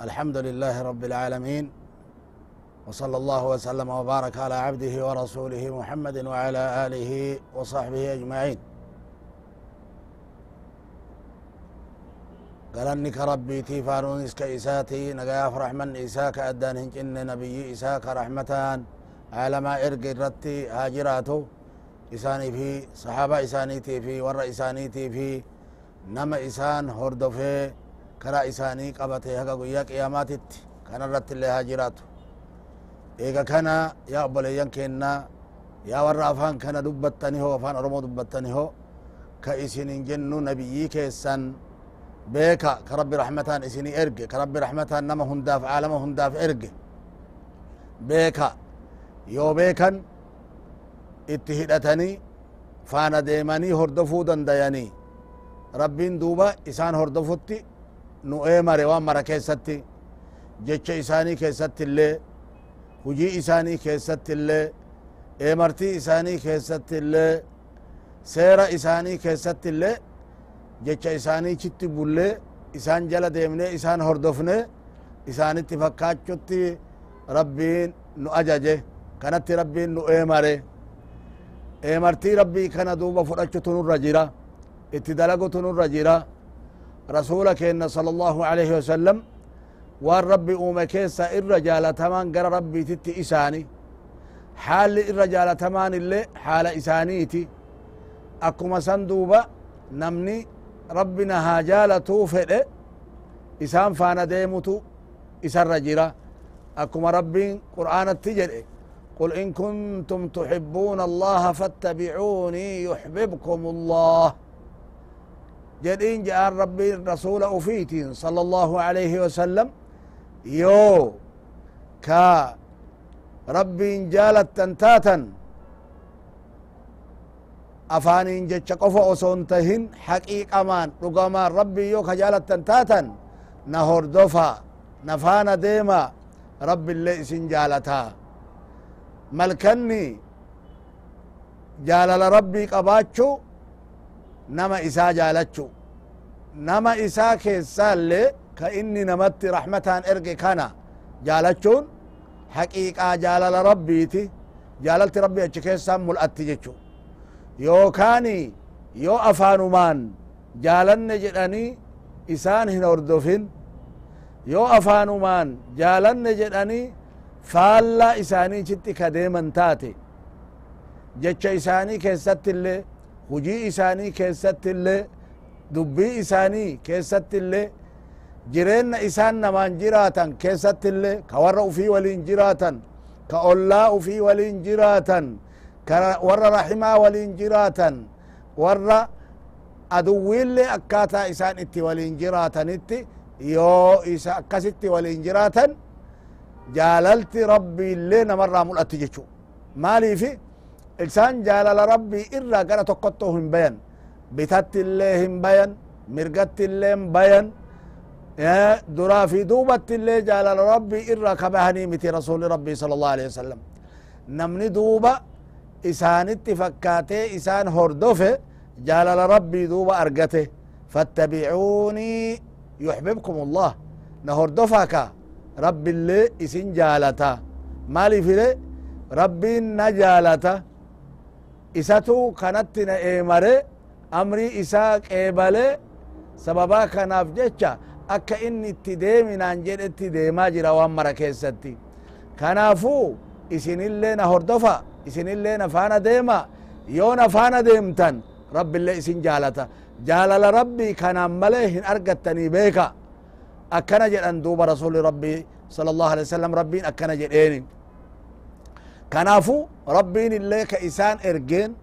الحمد لله رب العالمين وصلى الله وسلم وبارك على عبده ورسوله محمد وعلى آله وصحبه أجمعين. قالني كربي تيفانون إسك إساتي نقاف رحمن إساك أدان هنجن نبي إساك رحمتان. على ما إرق الرتي هاجراته إساني في صحابة إسانيتي في ور إسانيتي في نما إسان هردفه كرا إساني قبته هكا قيا قياماتت كان الرت اللي هاجراته إيقا كان يا أبليان كينا يا ور أفان كان دبتني هو أفان أرمو دبتني هو كإسن جنو نبيي كيسان بيكا كرب رحمتان إسني إرقي كرب رحمتان نما هنداف عالم هنداف إرقي بيكا يو بيكن اتهدتني فانا ديماني هردفو دندياني ربين دوبا إسان هردفوتي nu eemare waan mara keessatti jecha isaanii keessatti illee hujii isaanii keessatti illee eemartii isaanii keessatti illee seera isaanii keessatti illee jecha isaanii chitti bullee isaan jala deemnee isaan hordofne isaanitti fakkaachutti rabbiin nu ajaje kanatti rabbiin nu eemare eemartii rabbii kana duuba fudhachutu nurra jira itti dalagutu nurra jira رسول كينا صلى الله عليه وسلم وان ربي اوما كيسا الرجال تمان قرى ربي تتي إساني. حال الرجال تمان اللي حال إسانيتي أكما سندوبا نمني ربنا هاجالة فئة إسان فانا ديمتو إسان رجرا أكما ربي قرآن التجر قل إن كنتم تحبون الله فاتبعوني يحببكم الله. جدين جاء ربي الرسول أفيتي صلى الله عليه وسلم. يو كا ربي جالت تنتاتا أفانين جتش قفا أسونتهن حقيقة مان رقمان ربي يو كجالت تنتاتا نهور دفا نفانا ديما. ربي اللي اسن جالتا. ملكني جالل ربي قباتشو. Nama isaa jaalachu nama isaa keessaallee ka inni namatti rahmataan erge kana jaalachuun haqiiqaa jaalala rabbiiti jaalalti rabbi achi keessaan mul'atti jechu yookaani yoo afaanumaan jaalanne jedhanii isaan hin hordofin yoo afaanumaan jaalanne jedhanii faallaa isaaniichitti ka deeman taate jecha isaanii keessatti illee hujii isaanii keessatti illee dubbii isaanii keessatti illee jireenna isaan namaan jiraatan keessatti illee ka warra ufii waliin jiraatan ka ollaa ufii waliin jiraatan ka warra rahimaa waliin jiraatan warra aduwwiillee akkaataa isaan itti waliin jiraatanitti yoo isa akkasitti waliin jiraatan jaalalti rabbiillee namarraa mul'atti jechu maaliifi إنسان جلال ربي إرى قرأ تقطه هم بيان. بتات الله هم بيان مرقت الله هم بيان. درا في دوبت الله جلال ربي إرى كبهني متي رسول ربي صلى الله عليه وسلم. نمني دوبة إسان اتفكاته إسان هردوفه جلال ربي دوبة أرقته. فاتبعوني يحببكم الله. نهردوفاكا ربي اللي إسن جالتا. مالي في ربي نجالتا isatu kanatti na eemare amrii isaa qeebale sababaa kanaaf jecha akka inni itti deeminaan jedhetti deemaa jira waan mara keessatti kanaafu isinillee na hordofa isinillee na faana deema yoo na faana deemtan rabbiillee isin jaalata jaalala rabbii kanaan malee hin argattanii beeka akkana jedhan duuba rasuli rabbii sala allahu alai wasalam rabbiin akkana jedheeni kanaafu rabbiin illee ka isaan ergeen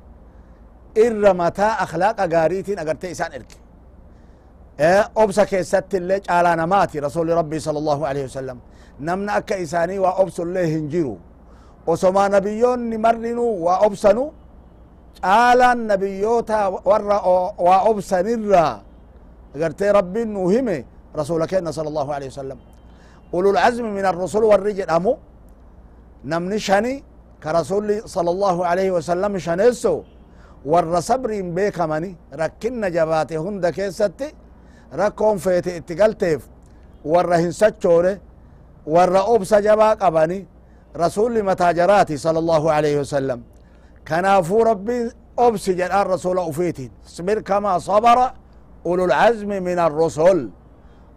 irra mataa akhlaaqa gaariitiin agarte isaan erge obsa keessatti illee caalaa namaati rasuli rabbii sala allahu alaihi wasalam namna akka isaanii waa obsullee hin jiru osomaa nabiyyoonni marrinuu waa obsanu caalaan nabiyyoota warra waa obsanirraa agartee rabbiin nuu hime rasula kenna sala allahu alaihi wasalam ululcazmi min arrusul كرسول صلى الله عليه وسلم شنسو ور صبر بكمني ركن جباتي هند كيستي ركون فيت اتقلتيف ور هن سچوره ور اوبس جباك اباني رسول متاجراتي صلى الله عليه وسلم. كان فو ربي اوبس جل الرسول أوفيتي. صبر كما صبر أولو العزم من الرسول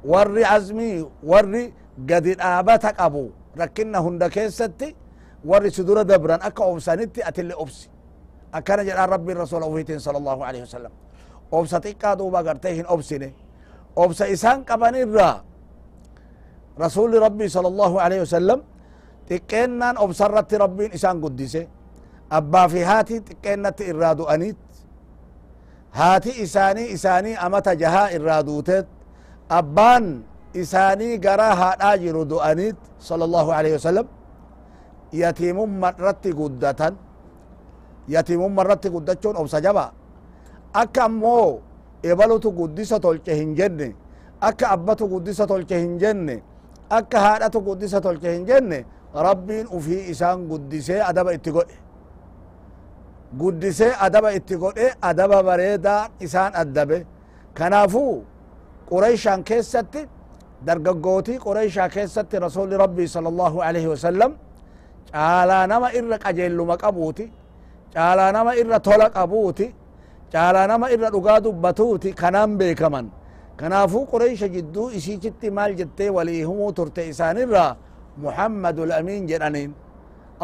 ور عزمي ور قد ابتك أبو ركنا هند ستي ور سدور دبرا أكا أوبسانتي أتل أوبسي. أكان جرى ربي الرسول أوفيتين صلى الله عليه وسلم. أوبسا تيكا دوبا غرتيهن أوبسيني أوبسا إسان كبانير را. رسول ربي صلى الله عليه وسلم تكينا أوبسرت ربي إسان قدسي أبا في هاتي تكينا تإرادو أنيت. هاتي إساني إساني أمتا جها إرادوتت أبان إساني غراها ناجر دو أنيت صلى الله عليه وسلم. Yatiimumma irratti guddatan yatiimumma irratti guddachuun obsa jaba akka ammoo ebalutu guddisa tolche hin jenne akka abbatu guddisa tolche hin jenne akka haadhatu guddisa tolche hin jenne rabbiin ufii isaan guddisee adaba itti godhe guddisee adaba itti godhe adaba bareedaa isaan addabe kanaafuu qureyshaan keessatti dargaggootii qureyshaa keessatti rasuli rabbii sala allahu alaihi wasalam caalaa nama irra qajeelluma qabuuti caalaa nama irra tola qabuuti caalaa nama irra dhugaa dubbatuuti kanan beekaman kanaafuu qureysha jidduu isiichitti maal jettee walii himuu turte isaanirraa muhammadu lamiin jedhaniin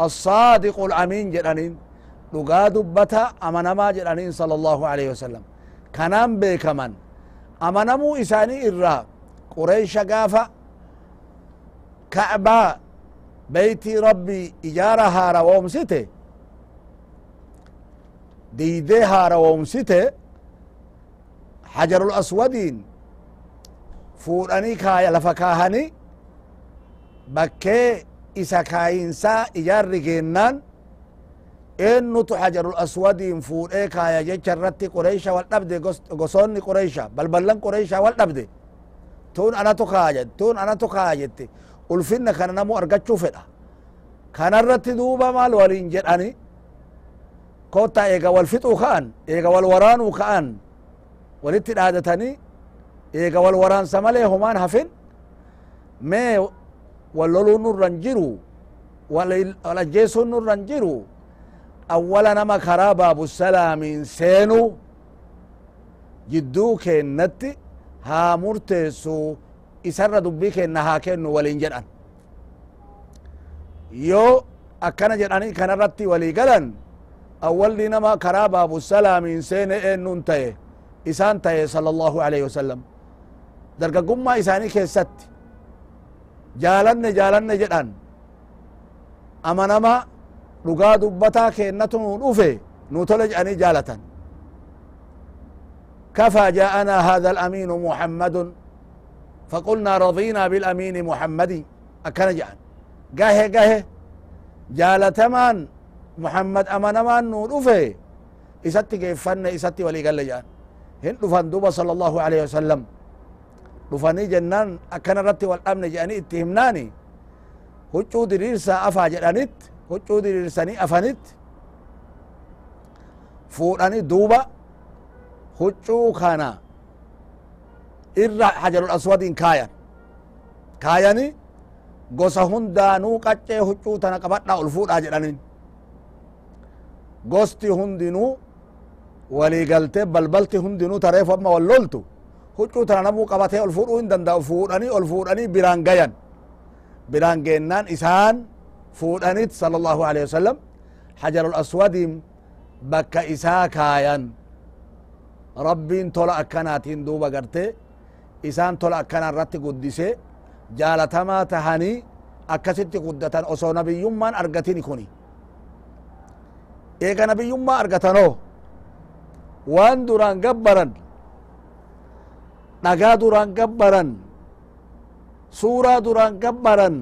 الصادق الأمين jedhaniin dhugaa dubbata amanamaa jedhaniin sala allahu alaihi wasalam kanaan beekaman amanamuu isaanii irraa qureysha gaafa ka'baa beytii rabbii ijaara haarawoomsite diidee haarawoomsite hajarul aswadiin fuudhanii kaaya lafa kaahanii bakkee isa kaayinsaa ijaarri geennaan eennutu hajarul aswadiin fuudhee kaaya jecha irratti qureysha wal dhabde gosoonni qureysha balballan qureysha wal dhabde. Tun anatu kaaya tun anatu kaaya jette ulfinna kana namu argachuu fedha kanarratti duuba maal waliin jedhani kotta eega wal fixuu ka'an eega wal waraanuu ka'an walitti dhaadatanii eega wal waraansa malee homaan hafin mee wal loluu nurran jiru wal ajjeesuun nurran jiru awwala nama karaa baabu salaamiin seenu jidduu keennatti haa murteessu isarra dubbii kenna haa kennu waliin jedhan yoo akkana jedhanii kanarratti walii galan awwalli nama karaa baabu salaamiin seene eennuun ta'e isaan ta'e sala allahu alaihi wasalam isaanii keessatti jaalanne jaalanne jedhan amanama dhugaa dubbataa keennatu dhufe nu tole jedhanii jaalatan كفى جاءنا هذا الأمين محمد فقلنا رضينا بالأمين محمد أكن جان قاه قاه جالتمان محمد أمنمان نور أفه إساتي كيفن إساتي ولي قال جان هن دفن دوبا صلى الله عليه وسلم. دفني جنان. أكن رتي والأمن جاني اتهمناني. هجو ديرسا أفا جرانيت. هجو ديرساني أفنت فوراني دوبا. huccuu kana irra hajarul aswadin kaayan kaayani gosa hundaanuu qaccee huccuu tana qabadha ol fuudha jedhanin gosti hundinuu walii galte balbalti hundinuu tareefu amma wal loltu huccuu tana namuu qabatee ol fuudhuu hin danda'u fuudhanii ol fuudhanii biraan gayan biraan geennaan isaan fuudhanit sala allahu alehi wasalam hajarul aswadin bakka isaa kaayan rabbiin tola akkanaatiin duuba garte isaan tola akkana irratti guddise jaalatamaa tahanii akkasitti guddatan osoo nabiyyummaan argatini kuni. Eega nabiyyummaa argatanoo? Waan duraan gabbaran dhagaa duraan gabbaran suuraa duraan gabbaran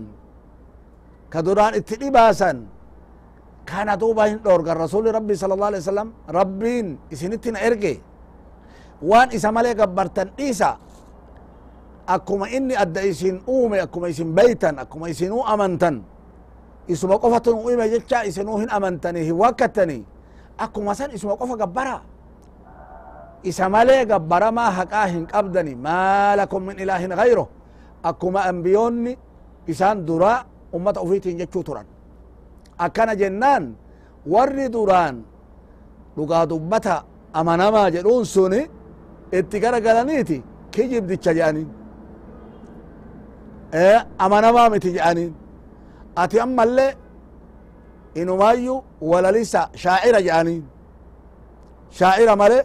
ka duraan itti dhibaasan kana duuba hin dhoorgan. Rasuli rabbi sala allah alih wasalam rabbiin isinitti na erge. Waan isa malee gabbartan dhiisa akkuma inni adda isin uume akkuma isin beytan akkuma isinuu amantan isuma qofatu nu uume jecha isinuu hin amantani hin wakkattani akkuma san isuma qofa gabbara. Isa malee gabbaramaa haqaa hin qabdani maa min ilaahin gayro akkuma ambiyoonni isaan duraa ummata ufiitiin jechuu turan. Akkana jennaan warri duraan dhugaa dubbata amanamaa jedhuun suni itti gara galaniiti kijibdicha jedhaniin amanamaa miti jedhaniin ati ammallee inumaayyu walalisa shaacira jedhaniin shaacira male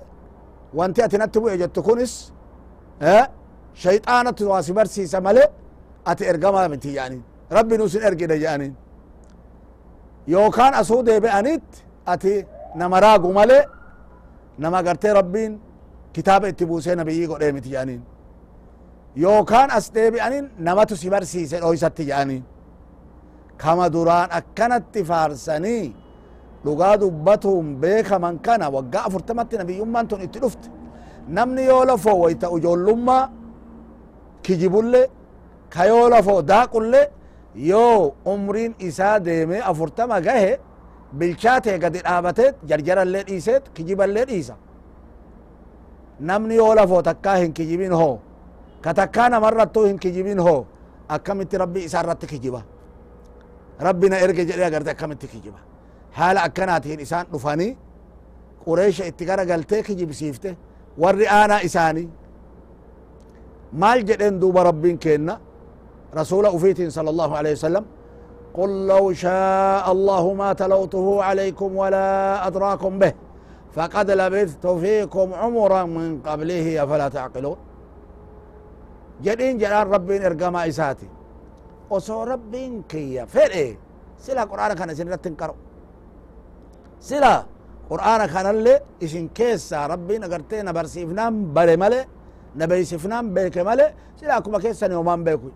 wanti ati natti bu'e jettu kunis shayxaanatti waa si barsiisa male ati ergamaa miti jedhaniin rabbi nusin ergide jedhaniin yookaan asuu deebi'aniit ati nama raagu male nama gartee rabbiin kitaaba itti buusee nabiyyii godhee miti jedhaniin yookaan as deebi'aniin namatu si barsiise dhoysatti jedhaniin kama duraan akkanatti faarsanii dhugaa dubbatuun beekaman kana waggaa afurtamatti nabiyyummaan tun itti dhufte namni yoo lafoo wayta ujoollummaa kijibulle ka yoo lafoo daaqulle yoo umriin isaa deeme afurtama gahe bilchaatee gadi dhaabateet jarjarallee dhiiseet kijiballee dhiisa namni yoo lafoo takkaa hin kijibin hoo كتكانا مرة توهن كجيبين هو أكملت ربي إسار رتك ربنا إرجع جل يا جرد أكملت كجيبا حال أكنا تهين إسان نفاني قريش اتكارا قال كجيب سيفته ورئانا إساني ما الجدن دوب ربين كينا رسول أفيت صلى الله عليه وسلم قل لو شاء الله ما تلوته عليكم ولا أدراكم به فقد لبثت فيكم عمرا من قبله أفلا تعقلون جدين جلال ربين إرقما إساتي. وصو ربين كي فرئي سلا قرآن كان سنرة تنكرو سلا قرآن كان اللي إسن كيسا ربين أغرتين برسيفنام بري ملي نبيسفنام بيك ملي سلا كما كيسا نيومان بيكوي.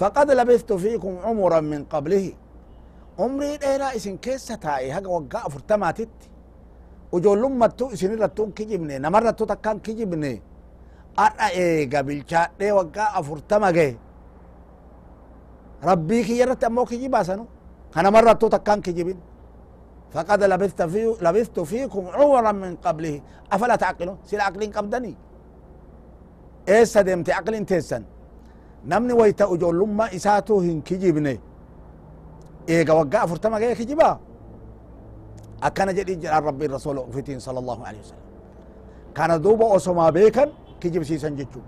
فقد لبثت فيكم عمرا من قبله. عمري ديرا إسن كيسة تاي هقا وقا فرتماتت ujoollumattu isinirrattuun kijibne namarrattu takkaan kijibne adha eega bilchaadhee waggaa afurtama gahe rabbii kiyya irratti ammoo kijibaasanu kanamarrattu takkaan kijibin فقد لبثت في لبثت فيكم عمرا من قبله افلا تعقلون سلا عقلين قبدني ايس دمت عقلين تيسن namni wayta ujoollummaa isaatu hin kijibne eega waggaa afurtama gahe kijibaa akkana jedhi jedhan rabbiin rasuula ufitiin sala allahu alehi wasalam kana duuba osomaa beekan kijibsiisan jechu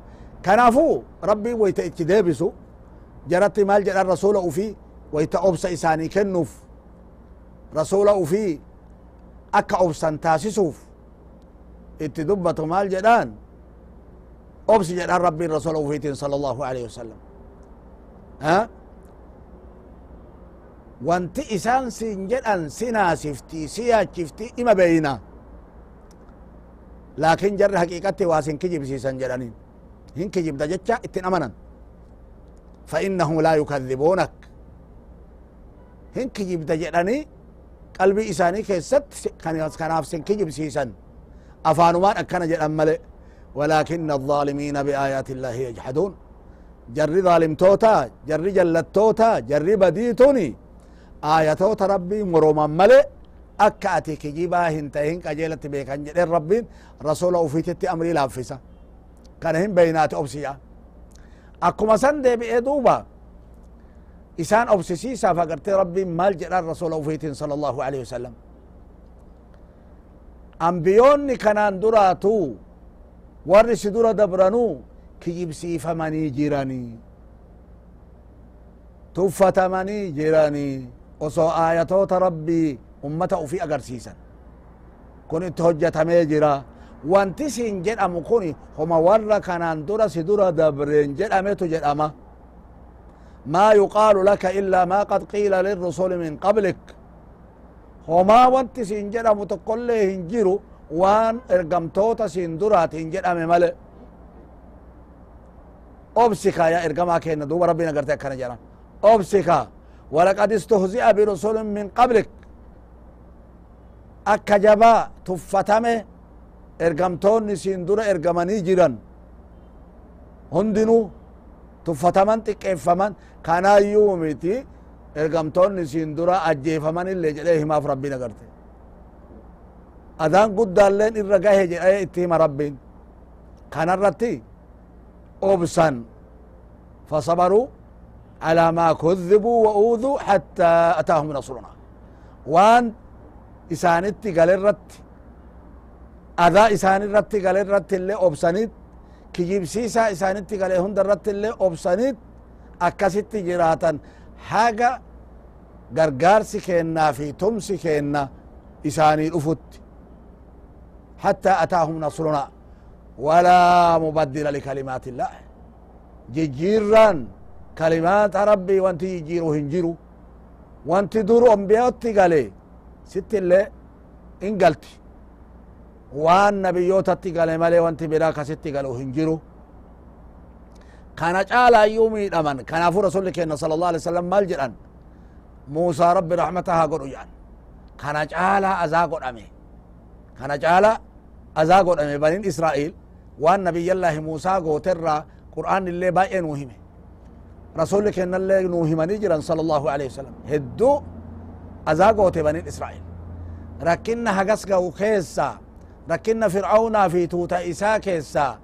kanaafuu rabbiin wayta itti deebisu jaratti maal jedhan rasuula ufii wayta obsa isaanii kennuuf rasuula ufii akka obsan taasisuuf itti dubbatu maal jedhaan obsi jedhan rabbiin rasuula ufiitiin sala allahu alehi wasalam wanti isaan siin jedhan si naasifti si yaachifti ima beeyna laakin jarri haqiiqatti waa sin kijibsiisan jedhaniin hin kijibda jecha ittin amanan فإنهم لا يكذبونك. هن كجيب دجدني قلبي إساني كيست كناف سن كجيب سيسن. أفانوان أكنا جدن ملئ ولكن الظالمين بآيات الله يجحدون. جر ظالم توتا جر جلت توتا جر بديتوني. آياتوتا ربي مروما ملئ akka ati kijibaa hin tahin qajeelatti beekan jedhen rabbiin rasuula ufiititti amrii laaffisa kana hin beynaati obsiya akkuma san deebi'ee duuba isaan obsisiisaaf agartee rabbiin maal jedhan rasuula ufiitiin sala allahu alehi wasalam ambiyoonni kanaan duraatu warri si dura dabranuu kijibsiifamanii jiranii tuffatamanii jiranii osoo aayatoota rabbii ummata ufi agarsiisan kun itti hojjatamee jira wanti sin jedhamu kun homa warra kanaan dura si dura dabreen jedhametu jedhama illaa maa qad qiila lirrusuli min qablik homaa wanti sin jedhamu tokkollee hin jiru waan ergamtoota sin duraati hin jedhame male obsika ya ergamaa kenna duuba rabbiin agarte akkana jedhan obsika walaqad istuhzi'a birusulin min qablik akka jabaa tuffatame ergamtoonni siin dura ergamanii jiran hundinuu tuffataman xiqqeeffaman kanaayyuu miti ergamtoonni siin dura ajjeefaman illee jedhee himaaf rabbiin agarte adaan guddaalleen irra gahe jedhee itti hima rabbiin kanarratti obsan fasabaruu على ما كذبوا وأوذوا حتى أتاهم نصرنا وان الرت أذا إسان الرت قال الرت اللي أبسنيت كجيب سيسا إسانتي قال هند الرت اللي أبسنيت أكست جراتا حاجة gargaarsi kennaa fi tumsi kenna isaanii dhufutti. حتى أتاهم نصرنا ولا مبدل لكلمات الله ججيران كلمات ربي وانت يجيرو هنجيرو وانت دورو انبياء قالي ست اللي ان قلت وان نبيوتت قالي مالي وانت براك ست قالوا هنجيرو كان جالا يومي دمن كان فو رسولك صلى الله عليه وسلم مال جران. موسى رب رحمتها قرؤ يعني كان جالا أزا قرأمي كان جالا أزا قرأمي بنين إسرائيل. وان نبي الله موسى قوتر قرآن اللي باين مهمه رسولك ان اللي نوهمني جرا صلى الله عليه وسلم. هدو أزاقوت بني إسرائيل. ركنا هقسقا وكيسا ركنا فرعون في توتا إسا كيسا.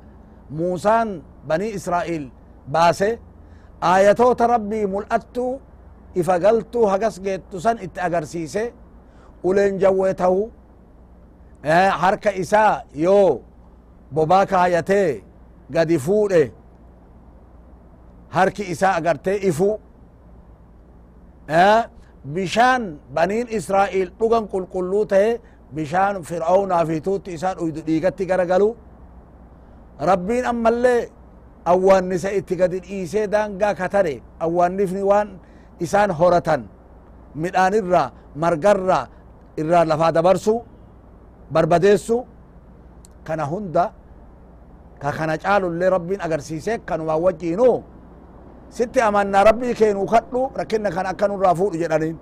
موسى بني إسرائيل. باسي آياتو ربي ملأتو. إفقلتو هقسقيتو سن اتأقرسيسي ولين جويته حركة إسا. يو. بوباكا آياتي قد فوده harki isaa agartee ifu bishaan baniin israa'il dhugan qulqulluu tahe bishaan fir'aawnaa fi tuutti isaan uydu dhiigatti garagalu rabbiin ammallee awwaannisa itti gadi dhiisee daangaa katare awwaannifni waan isaan horatan midhaanirra margarra irraa lafaa dabarsu barbadeessu kana hunda ka kana caalullee rabbiin agarsiise kanumaa wajjiinuu sitti amannaa rabbii keenu kadhu rakkinna kana akka nurraa fuudhu jedhaniin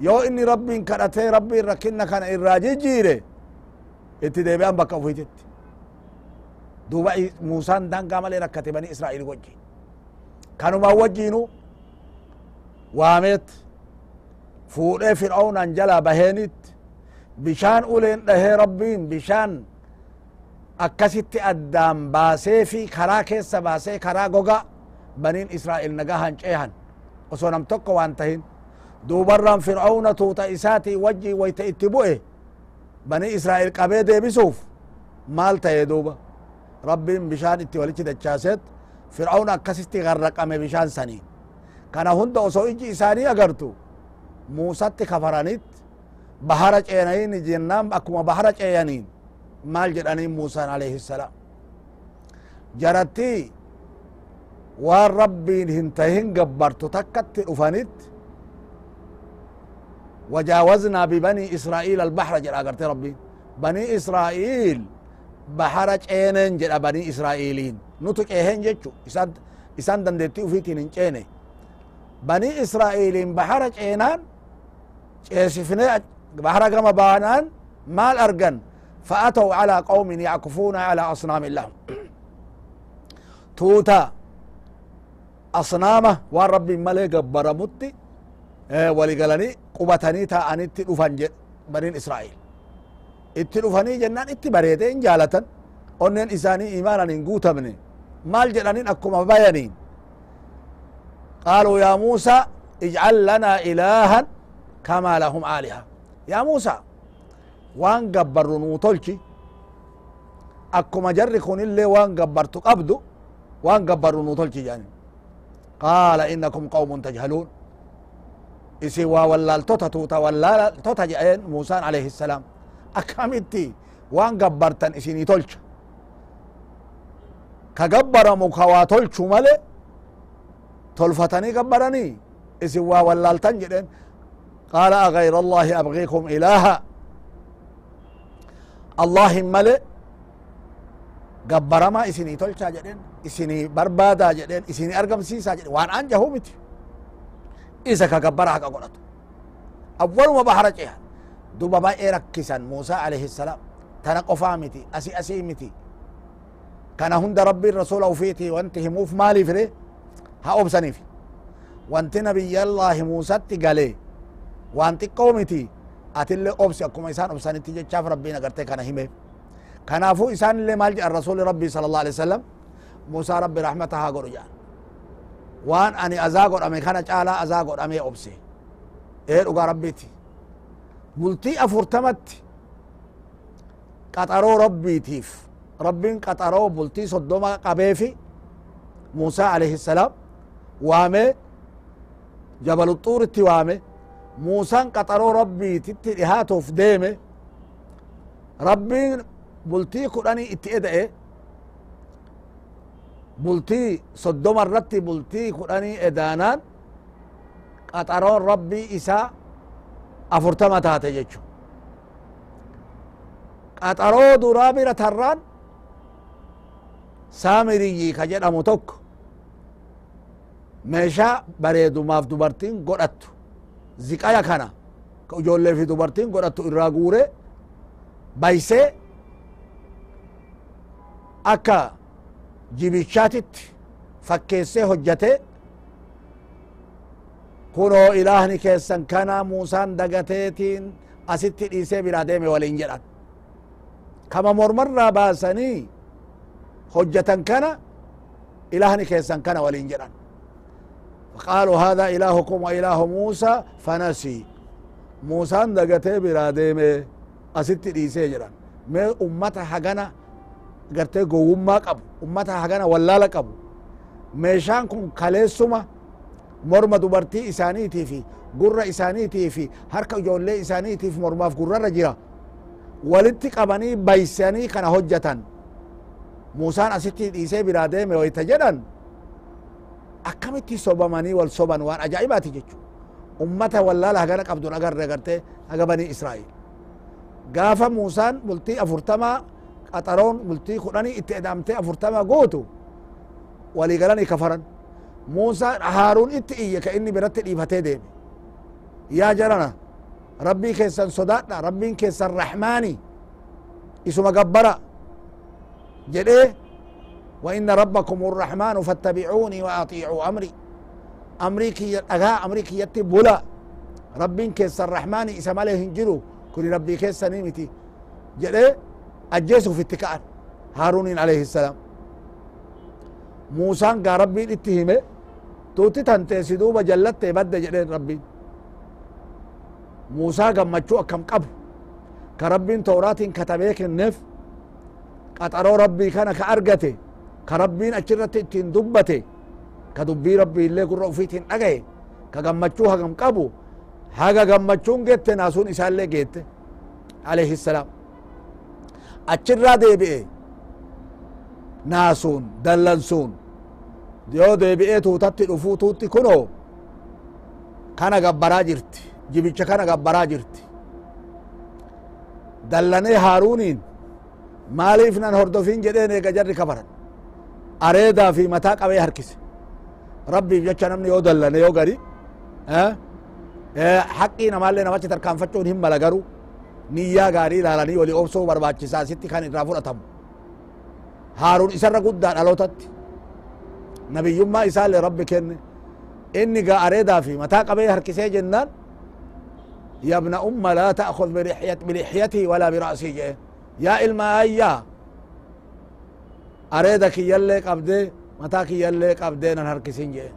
yoo inni rabbiin kadhatee rabbiin rakkinna kana irraa jijjiire itti deebi'an bakka ufititti duuba muusaan dangaa malee rakkate bani israa'il wajji kanumaa wajjiinu waameet fuudhee fir'aunaan jalaa baheenit bishaan uleen dhahee rabbiin bishaan akkasitti addaan baasee fi karaa keessa baasee karaa goga ceehan osoo nam tokko waan tahin duubarran fir'auna tuuta isaati wajji wayta itti bu'e bani israa'il qabee deebisuuf maal ta'e duuba rabbiin bishaan itti walichi dachaaseet fir'auna akkasitti garraqame bishaan sanii kana hunda osoo iji isaanii agartu muusatti kafaranit bahara ceenayin jennaan akkuma bahara ceeyaniin maal jedhaniin muusaan alayhi salaam jaratti waan rabbiin hin tahin gabbartu takkatti dhufanit وجاوزنا ببني إسرائيل البحر جرى أغرتي ربي بني إسرائيل بحر جينين جرى بني إسرائيلين نتو جيهن جيتشو إسان إسان دندتي وفيتين جيني بني إسرائيلين بحر جينان جيسفني بحر كما بانان مال أرقن فأتوا على قوم يعكفون على أصنام لهم توتا أصنامه وان ربي ملي قبر متي waligalanii qubatanii taa'anitti dhufan jedh baniin israa'il itti dhufanii jennaan itti bareede in jaalatan onneen isaanii imaanan hin guutamne maal jedhanin akkuma bayaniin qaaluu yaa muusa ijcal lanaa ilaahan kamaa lahum aaliha yaa muusa waan gabbarru nuu tolchi akkuma jarri kunillee waan gabbartu قال إنكم قوم تجهلون. إسوا ولا التوتا ولا التوتا موسى عليه السلام. أكامتي وان قبرتن إسيني تلش كقبر مكوا تلش مالي. تلفتني قبرني. إسوا ولا التنجرين قال أغير الله أبغيكم إلها. الله مالي. قبر ما إسيني تلش جدين isinii barbaadaa jedhen isinii argamsiisaa jedhen waan an jahu miti isa ka gabbara haqa godhatu awwaluma bahara cehan duba baay'ee rakkisan muusaa alayhi salaam tana qofaa miti asi asii miti kana hunda rabbiin rasula ufiiti wanti himuuf maaliif re ha obsaniif wanti nabiyyallaahi muusatti galee waan xiqqoo miti atillee obsi akkuma isaan obsanitti jechaaf rabbiin agarte kana himeef kanaafu isaan maal jedhan rasuli rabbii sala allah alai wasalam موسى ربي رحمتها قرية وان اني ازاق رمي كان اجعلا ازاق رمي ابسي إيه رقا ربيتي ملتي افرتمت قطرو ربي تيف ربي قطرو ملتي صدوما قبيفي موسى عليه السلام وامي جبل الطور التوامي موسى قطرو ربيتي تتلهاتو في ديمي ربين ملتي قراني اتئدئي bultii kudhanii edaanaan qaxaroon rabbii isaa afurtama taate jechu qaxaroo duraa bira tarraan saamiriyyi ka jedhamu tokko meeshaa bareedumaaf dubartiin godhattu ziqaya kana ka ijoollee fi dubartiin godhattu irraa guure baysee akka jibichaatitti fakkeessee hojjate kunoo ilaahni keessan kana muusaan dagateetiin asitti dhiisee biraa deeme waliin jedhan kama mormarraa baasanii hojjatan kana ilaahni keessan kana waliin jedhan فقالوا هذا إلهكم وإله موسى فنسي موسى دقته براديمه أست ديسي جران ما أمتا حقنا قرتي قوما قبو أمتا حقنا ولالا قبو meeshaan kun kaleessuma morma dubartii isaaniitii fi gurra isaaniitii fi harka ijoollee isaaniitiif mormaaf gurrarra jira walitti qabanii baysanii kana hojjatan muusaan asitti dhiisee biraa deeme wayta jedhan akkamitti sobamanii wal soban waan ajaa'ibaati jechu ummata wallaala hagana qabdun agarre agarte haga banii israa'il gaafa muusaan bultii afurtamaa قطرون قلتي خلاني اتقدمت أفرتما قوتو. ولي قلاني كفرا موسى هارون اتقية كإني برتل إيفاتي ديم يا جرانا ربي كيسان صداتنا. ربي كيسان رحماني. اسم قبرا. جل إيه؟ وإن ربكم الرحمن فاتبعوني وأطيعوا أمري. أمريكي أغا أمريكي يتبولا ربي كيسان رحماني. اسم عليه هنجلو كل ربي كيسان نيمتي جل أجيسو في اتكاء. هارون عليه السلام. موسى قا ربي اتهمه توتي تنتيسي دوبا جلت بد جدين ربي. موسى قمچو أكم قبو كربين تورات كتبيك النف. قطرو ربي كان كأرقته. كربين أجرت اتين دبته. كدبي ربي اللي قرأ فيتين أغي كغمچو هغم قبو gammachuun gette naasuun isaallee geette alayhi salaam achirraa deebi'e naasuun dallansuun yoo deebi'ee tuutatti dhufuu tuutti kunoo kana gabbaraa jirti jibicha kana gabbaraa jirti dallanee haaruuniin maaliif nan hordofin jedheen eega jarri kafaran areedaa fi mataa qabee harkise rabbiif jecha namni yoo dallane yoo gari haqqii namaallee namachi tarkaanfachuun hin mala garu niyyaa gaarii ilaalanii walii obsuu barbaachisaa sitti kan irraa fudhatamu haaruun isarra guddaa dhalootatti nabiyyummaa isaallee rabbi kenne inni gaa areedaa fi mataa qabee harkisee jennaan يا ابن أم لا تأخذ بلحية بلحيتي ولا برأسي جئ يا إلما أيا أريدك يلي قبدي متاك يلي قبدي نهركسين جئ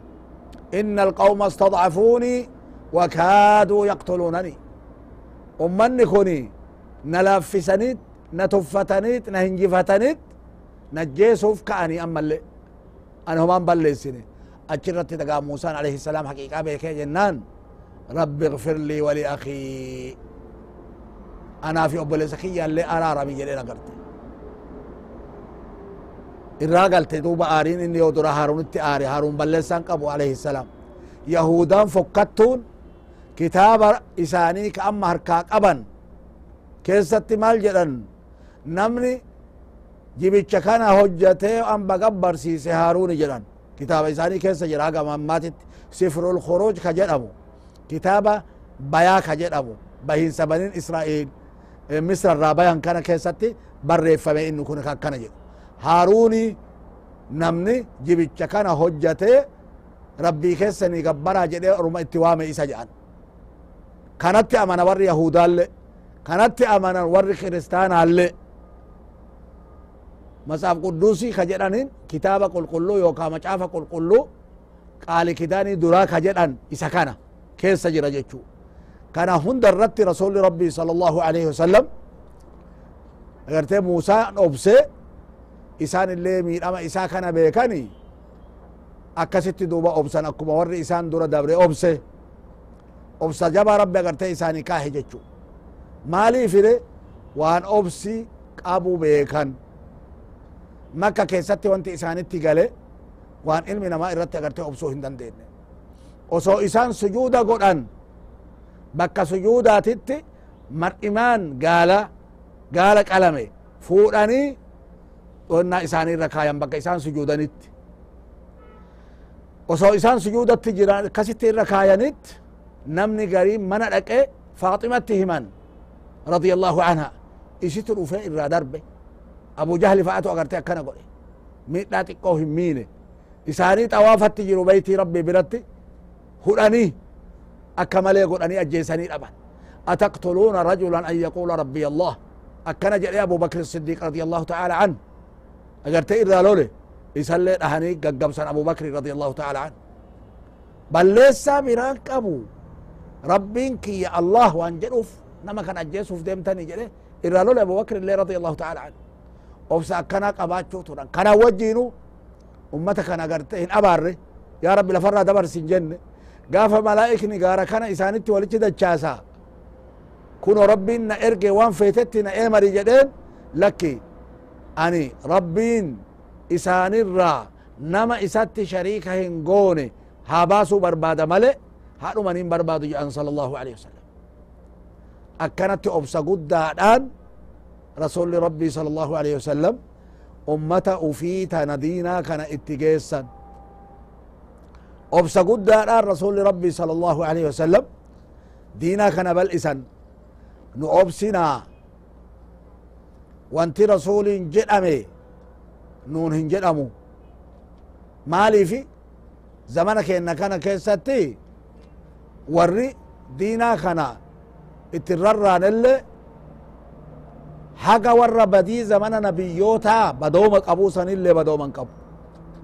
إن القوم استضعفوني وكادوا يقتلونني أمني كوني نلافسنيت نتفتنيت نهنجفتنيت نجيسوف كأني أما اللي أنا بلسني أجرت تقام موسى عليه السلام حقيقة بيكي جنان. رب اغفر لي ولأخي. أنا في أبو لسخية اللي أرى رمي جلينا قرت irraa galte duuba aariin inni yoo dura haaruunitti aare haaruun balleessaan qabu alayhi salaam yahudaan fokkattuun amma harkaa qaban keessatti maal jedhan namni jibicha kana hojjatee amba gabbarsiise haaruuni jedhan kitaaba isaanii keessa jira haga mammaatitti sifrul khuruuj ka jedhamu kitaaba bayaa ka jedhamu bahiinsa banin israa'il misra irraa bayan kana keessatti barreeffame inni kun akkana jedhu haaruuni namni jibicha kana hojjatee rabbii keessanii gabbaraa jedhee orma itti waame isa jedhan kanatti amana warri yahudaalle kanatti amanan warri kiristaanaalle masaaf qudduusii ka jedhanin kitaaba qulqulluu yookaa macaafa qulqulluu qaali kidaanii duraa ka jedhan isa kana keessa jira jechuu kana hunda irratti rasuli rabbii sala allahu alaihi wasalam agartee muusaan obse isaan illee miidhama isaa kana beekani akkasitti duuba obsan akkuma warri isaan dura dabre obse obsa jaba rabbi agartee isaanii kaahe jechu maaliifire waan obsi qabu beekan makka keessatti wanti isaanitti gale waan ilmi namaa irratti agartee obsuu hin dandeenye osoo isaan sujuuda godhan bakka sujuudaatitti mar'imaan gaala gaala qalame fuudhanii dhonnaa isaanii irra kaayan bakka isaan sujuudanitti osoo isaan sujuudatti jiran akkasitti irra kaayanitti نمني قريب من لك إيه؟ فاطمة تهمان رضي الله عنها. إيشي تروفي إرى دربي. أبو جهل فأتو أغرتي أكنا قولي. مين لا تقوهم مين إساني توافت تجيرو بيتي ربي برتي هراني أكمالي قولاني أجيساني أبا أتقتلون رجلا أن يقول ربي الله. أكنا جاء أبو بكر الصديق رضي الله تعالى عنه. أغرتي إرى لولي. إسالي أهني قبسا أبو بكر رضي الله تعالى عنه. بل ليس براك أبو. Rabbiin kiyya allah waan jedhuuf nama kan ajjeesuuf deemtanii jedhe irraa lole abu bakr illee radi allahu taala an obsa akkana qabaachuu turan kana wajjiinu ummata kana agarte hin abaarre yaa rabbi lafarraa dabarsin jenne gaafa malaa'ikni gaara kana isaanitti walitti dachaasa kuno rabbiin na erge waan feetetti na eemari jedheen lakki ani rabbiin isaanirraa nama isatti shariika hin goone هادو من برباد جان صلى الله عليه وسلم أكنت أبسا قد دادان رسول ربي صلى الله عليه وسلم أمتا أفيتا ندينا كان اتقيسا أبسا قد دادان رسول ربي صلى الله عليه وسلم دينا كان بل إسان نؤبسنا وانت رسول جدامي نون هنجدامو مالي في زمانك إنك أنا كيساتي ورني دينا خنا. اتررن اللي حاجة ورا بدي زمان نبيوتا. بدوم أبو سن اللي بدوم أنكب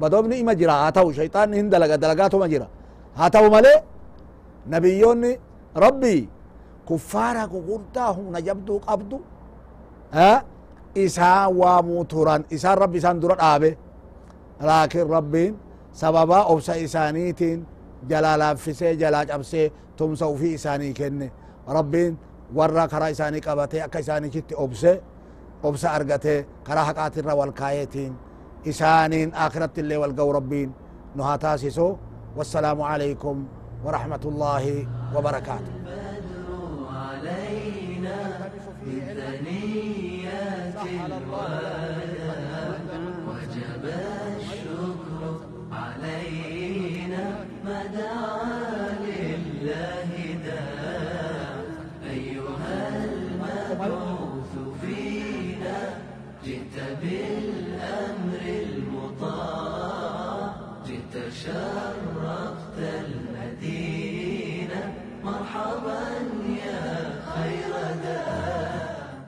بدوم ني مجرى هاتو شيطان هند لقى دلقاته مجرى هاتو مالي نبيوني ربي. كفارة كغرطة هم نجبدو قبضو. ها؟ إساء وموتوران إساء ربي سان دوران آبه لكن ربين سببا أوسى إسانيتين. Jalaa laaffisee jalaa cabsee tumsa ufii isaanii kenne rabbiin warra karaa isaanii qabatee akka isaaniitti obse obsa argatee karaa haqaatirra wal kaayeetiin isaaniin akiratti illee wal ga'u rabbiin nu haa taasisu wassalaamu alaykum ورحمة الله وبركاته علينا من ثنيات